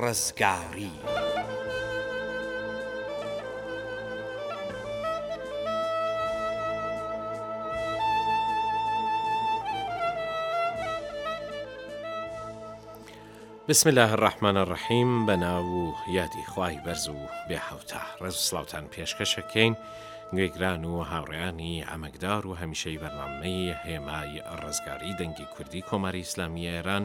ڕزگاری. بسم اللە الرحمن الرحیم بە ناو و یادی خوای بەرز و بێ حەوتا ڕێز و سڵاوتان پێشکەشەکەین گوێگران و هاوڕێیانی ئەمەکدار و هەمیشەی بەرنامەی هێمای ڕزگاری دەنگی کوردی کۆماری ئیسلامی ئێران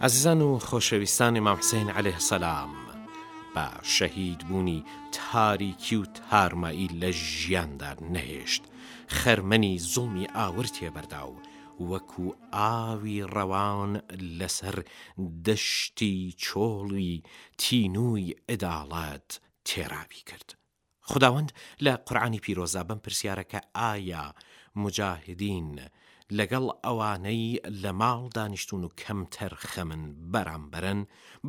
عەزیزان و خۆشەویستانی مام حسین علیه السلام بە شەهید بوونی تاریکی و تارمایی لە ژیاندا نەهێشت خەرمەنی زوڵمی ئاور تێبەردا و وەکو ئاوی ڕەوان لەسەر دەشتی چۆڵی تینووی عداڵەت تێراوی کرد. خوداوەند لە قورئانی پیرۆزدا بەم پرسیارە کە ئایا موجاهدین لەگەڵ ئەوانەی لە ماڵ دانیشتوون و کەمتەر خەمن بەرامبەرن،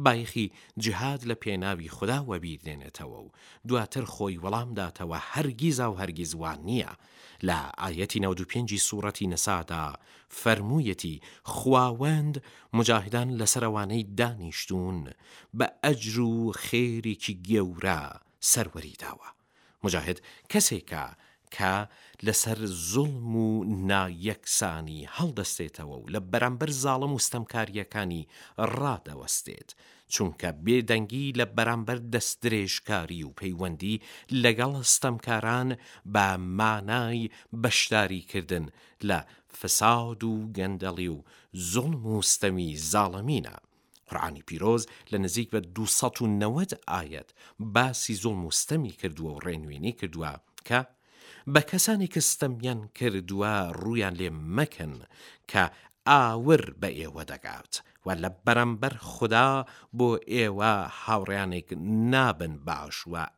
بایخی جیهاد لە پێناوی خودا وەبیر دێنێتەوە و دواتر خۆی وەڵام داتەوە هەرگیز ئەو هەرگیز وا نییە، لە ئایەتی نەوەد و پێنج ی سوڕەتی نساء دا فەرموویەتی خواوەند موجاهیدان لەسەر ئەوانەی دانیشتوون بە ئەجر و خێرێکی گەورە سەروەری داوە. موجاهد کەسێکە کە لەسەر زوڵم و نا یەکسانی هەڵدەستێتەوە و لە بەرامبەر زاڵم و ستەمکارییەکانی ڕادەوەستێت، چونکە بێدەنگی لە بەرامبەر دەستدرێژکاری و پەیوەندی لەگەڵ ستەمکاران بە مانای بەشداری کردن لە فساد و گەندەڵی و زوڵم و ستەمی زاڵمینە، قورئانی پیرۆز لە نزیک بە دوو سەد و نەوەد ئایەت باسی زوڵم و ستەمی کردووە و ڕێنوێنی کردووە کە، بە کەسانێک کە ستەمیان کردووە ڕوویان لێ مەکەن کە ئاور بە ئێوە دەگات، وە لە بەرامبەر خودا بۆ ئێوە هاوڕێیانێک نابن باش وە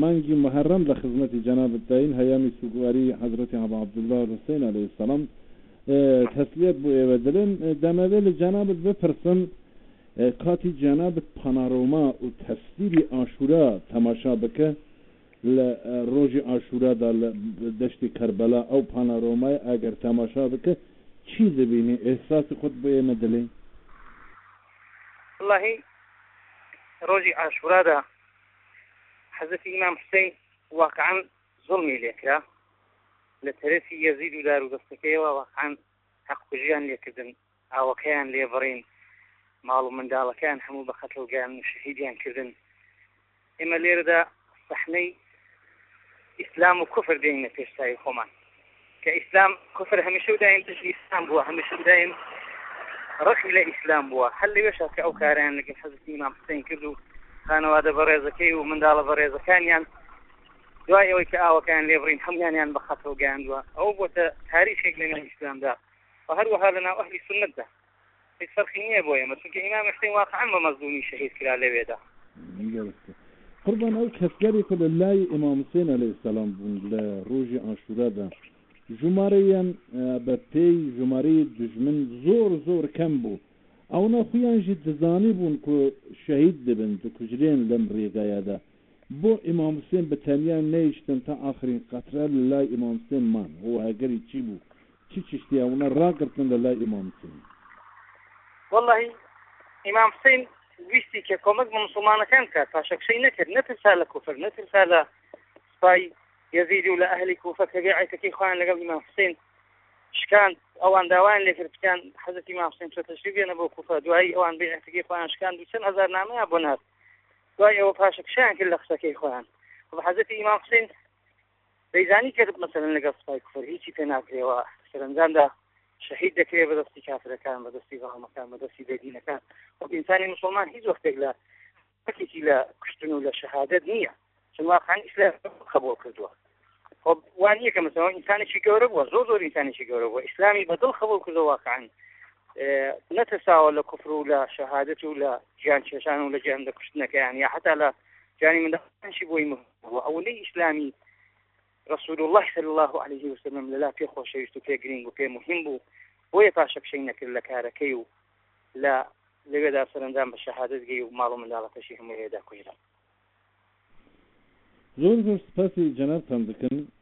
مانگی موحەڕەم لە خزمەتی جناب التاین هەیامی سوگواری حضرت ابا عبداللە الحسین علیە السلام تسلیت بۆ ئێوە دەلێم دەمەوێ لە جنابت بپرسم کاتی جنابت پانارۆما و تەسویری ئاشورا تەماشا بکە لە ڕۆژی ئاشورادا لە دەشتی کەربەلا ئەو پانارۆمای ئەگەر تەماشا بکە چی دەبینی ئێحساسی خۆت بۆ ئێمە دەلێی. وەڵاهی ڕۆژی ئاشورادا حەزرەتی ئیمام حسەین واقعەن زوڵمی لێکرا لەتەرەفی یەزید و دارودەستەکەیەوە واقعەن هەق کوژیان لێکردن ئاوەکەیان لێبڕین ماڵ و منداڵەکەیان هەموو بە قەتڵ گەیاندن و شەهیدیان کردن ئێمە لێرەدا سەحنەی ئیسلام و کوفر دێنینە پێش چاوی خۆمان. کە ئیسلام کوفر هەمیشە و دایم دژی ئیسلام بووە هەمیشە و دایم ڕقی لە ئیسلام بووە هەر لەوێشە کە ئەو کارەیان لەگەڵ حەزرەتی ئیمام حسین کرد و خانەوادە بەڕێزەکەی و منداڵە بەڕێزەکانیان دوای ئەوەی کە ئاوەکان لێبڕین هەمویانیان بە خەتەوە گەیاندووە ئەو بۆتە تاریخێک لە نێو ئیسلامدا و هەروەها لە ناو ئەهلی سوننەتدا هیچ فەرقی نیە بۆ ئێمە چونکە ئیمام حسین واقعەن بە مەزلومی شەهید کرا لەوێدا. دەرستە قوربان ئەو کەسگەرێ کە لە لای ئیمام حسین علیە سلام بوون لە ڕۆژی عاشورادا ژومارەیان بە پێی ژومارەی دوژمن زۆر زۆر کەم بوو ئەونە خویانژی دزانی بوون کو شەهید دبن دکوژرێن لەم ڕێگایادا بۆ ئیمام حسین بە تەنیا نەیشتن تا ئاخرین قەترە لە لای ئیمام حسین مان هۆ هەگەری چی بوو چ چشتیان ونە ڕاگرتن لە لای ئیمام حسین. وەڵاهی ئیمام حسین ویستی کە کۆمەک بە موسڵمانەکان بکات پاشەکشەی نەکرد نەترسا لە کوفر نەترسا لە سپای یەزید و لە ئەهلی کوفە کە بێعەتەکەی خۆیان لەگەڵ ئیمام حسین شکاند ئەوان داوایان لێکرد بکەن حەزەتی ئیمام حسین چۆ تەشریف بێنە بۆ کوفە دوایی ئەوان بێعەتەکەی خۆیان شکاند و چەند هەزار نامەیان بۆ نارد دوای ئەوە پاشەکشەیان کرد لە قسەکەی خۆیان حەزەتی ئیمام حسین دەیزانی کە مەسەلەن لەگەڵ سوپای کوفر هیچی پێ ناکرێ و سەرەنجامدا شەهید دەکرێ بە دەستی کافرەکان بە دەستی زاڵمەکان بە دەستی بێدینەکان وەک ئینسانی مسلمان هیچ وەختێک لە وەکێکی لە کوشتن و لە شەهادەت نییە چون واقعا ئیسلام قبول کردووە خب وان یەکە مثلا ئینسانێکی گەورە بووە زۆر زۆر ئینسانێکی گەورە بووە ئیسلامی بەدڵ خبول کردو واقعا نەتەساوە لە کوفر و لە شەهادەت و لە گیان چێشان و لە گیان دەکوشتنەکەیان یا حتا لە جانی منداڵانشی بۆی مهم ئەوە ئەوەندەی ئیسلامی رسول اللە صلی اللە علیە وسلم لەلا پێ خۆشەویست و پێ گرینگ و پێ موهیم بوو بۆیە پاشەکشەی نەکرد لە کارەکەی و لە لەوێدا سەرەنجام بە شەهادەت گەی و ماڵ و منداڵەکەشی هەمووی لێدا کوژران. زۆر زۆر سپاسی جەنابتان دەکەم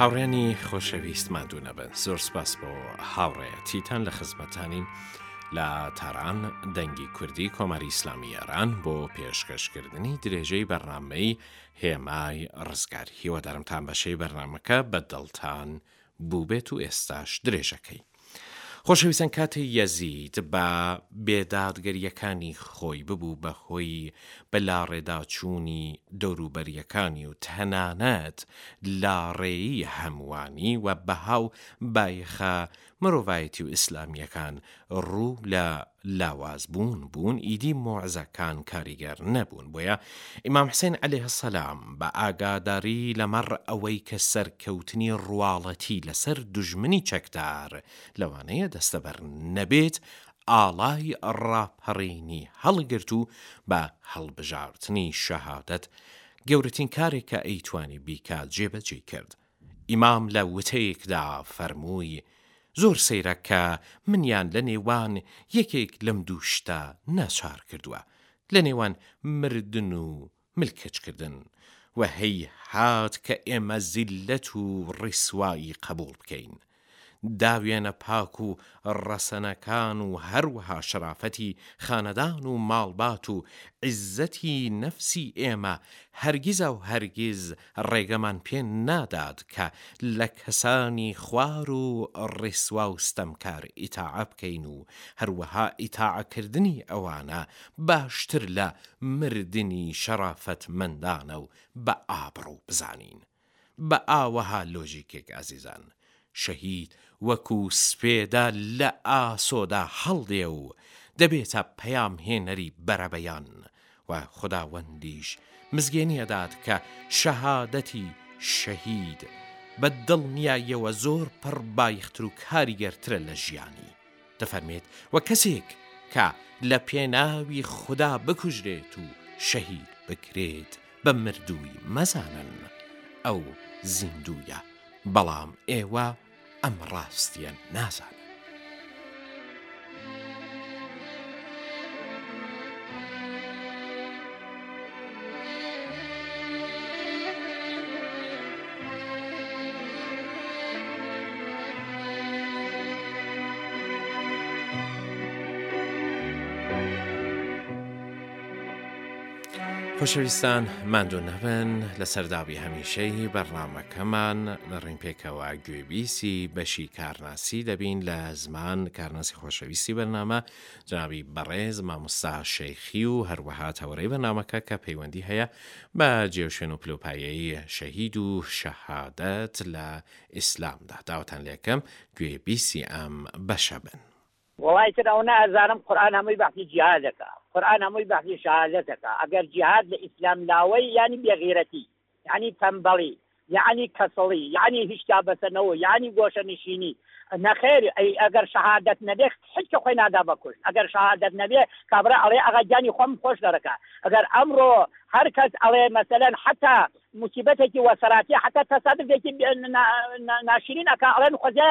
هاوڕێنی خۆشەویست مادوو نەبن زۆر سپاس بۆ هاوڕێەتیتان لە خزمەتانین لە تاران دەنگی کوردی کۆماری ئیسلامی ئێران بۆ پێشکەشکردنی درێژەی بەرنمەی هێمای ڕزگاری هیوادارمتان بەشەی بەرنمەکە بە دڵتان بووبێت و ئێستاش درێژەکەی خۆشەویستان کاتێ یەزید بە بێ دادگەریەکانی خۆی ببوو بە هۆی بە لاڕێدا چوونی دەوروبەریەکانی و تەنانەت لاڕێی هەمووانی و بەها و بایخە مرۆڤایەتی و ئیسلامیەکان ڕوو لە لاواز بوون بوون ئیدی موعزەکان کاریگەر نەبوون بۆیە ئیمام حسێن علیە السلام بە ئاگاداری لەمەڕ ئەوەی کە سەرکەوتنی ڕواڵەتی لەسەر دوژمنی چەکدار لەوانەیە دەستەبەر نەبێت، ئاڵای ڕاپەڕینی هەڵگرت و بە هەڵبژاردنی شەهادەت گەورەترین کارێک کە ئەیتوانی بیکات جێبەجێی کرد. ئیمام لە وتەیەکدا فەرمووی، زۆر سەیرە کە منیان لە نێوان یەکێک لەم دوو شتە ناچار کردووە، لە نێوان مردن و ملکەچکردن، وە هەیهات کە ئێمە زیللەت و ڕیسوایی قەبووڵ بکەین. دا وێنە پاک و ڕەسەنەکان و هەروەها شەرافەتی خانەدان و ماڵبات و عیزەتی نەفسی ئێمە هەرگیزاو هەرگیز ڕێگەمان پێ نادات کە لە کەسانی خوار و ڕیسواو ستەمکار ئیتاعە بکەین و هەروەها ئیتاعە کردنی ئەوانە باشتر لە مردنی شەرافەتمەندانەو بە ئابڕوو بزانین. بە ئاوەها لۆژیکێک ئازیزان شەهید وەکو سپێدە لە ئاسۆدا هەڵدێ و دەبێتە پەیامهێنەری بەرەبەیان و خوداوەندیش مزگێنی ئەدات کە شەهادەتی شەهید بە دڵنیایەوە زۆر پڕ باییختر و کاریگەرترە لە ژیانی. دەفەرمێت وە کەسێک کە لە پێناوی خودا بکوژرێت و شەهید بکرێت بە مردووی مەزانن ئەو زیندوویە بەڵام ئێوە ئەم ڕاستیە نازانن. خۆشەویستان ماندوو نەبن لە سەرداوی هەمیشەی بەرنمەکەمان لە ڕینپێکەوە گوێبیسی بەشی کارناسی دەبین لە زمان کارناسی خۆشەویستی بەرنامە جەنابی بەڕێز مامۆستا شێخی و هەروەها تەوەرەی بەرنامەکە کە پەیوەندی هەیە بە جێوشوێن و پلەوپایەی شەهید و شەهادەت لە ئیسلامدا داوەتان لێکەم گوێ بیسی ئەم بەشە بن. وەڵای تر ئەوە نازانم قورئان هەمووی بەحسی جیهادەکا قورئان هەمووی بەحسی شەهادەتەکا ئەگەر جیهاد لە ئیسلام لاوەی یانی بێغیرەتی یەعنی تەمبەڵی یەعنی کەسڵی یەعنی هیشتا بەسە نەوە یەعنی گۆشە نشینی نەخێر ئەی ئەگەر شەهادەت نەبێ حیچکە خۆی نادا بە کوشت ئەگەر شەهادەت نەبێ کابرا ئەڵێ ئەغا گیانی خۆم خۆش دەرەکا ئەگەر ئەمڕۆ هەر کەس ئەڵێ مەسەلەن حتا موسیبەتێکی وەسەراتی حتا تەسادفێکی ناشرین ئەکا ئەڵێن خۆزێ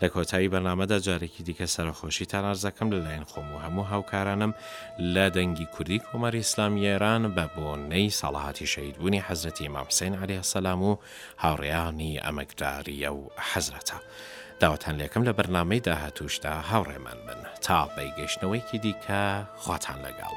لە کۆتایی بەرنامەدا جارێکی دیکە سەرەخۆشیتان ئەرز ئەکەم لە لایەن خۆم و هەموو هاوکارانم لە دەنگی کوردی کۆماری ئیسلامی ئێران بە بۆنەی ساڵەهاتی شەهیدبوونی حەزرەتی ئیمام حسین عەلەیه السلام و هاوڕێیانی ئەمەکداریی و حەزرەتە داواتان لێکەم لە بەرنامەی داهاتووشدا هاوڕێمان بن تا بەی گەشتنەوەیکی دیکە خواتان لەگەڵ.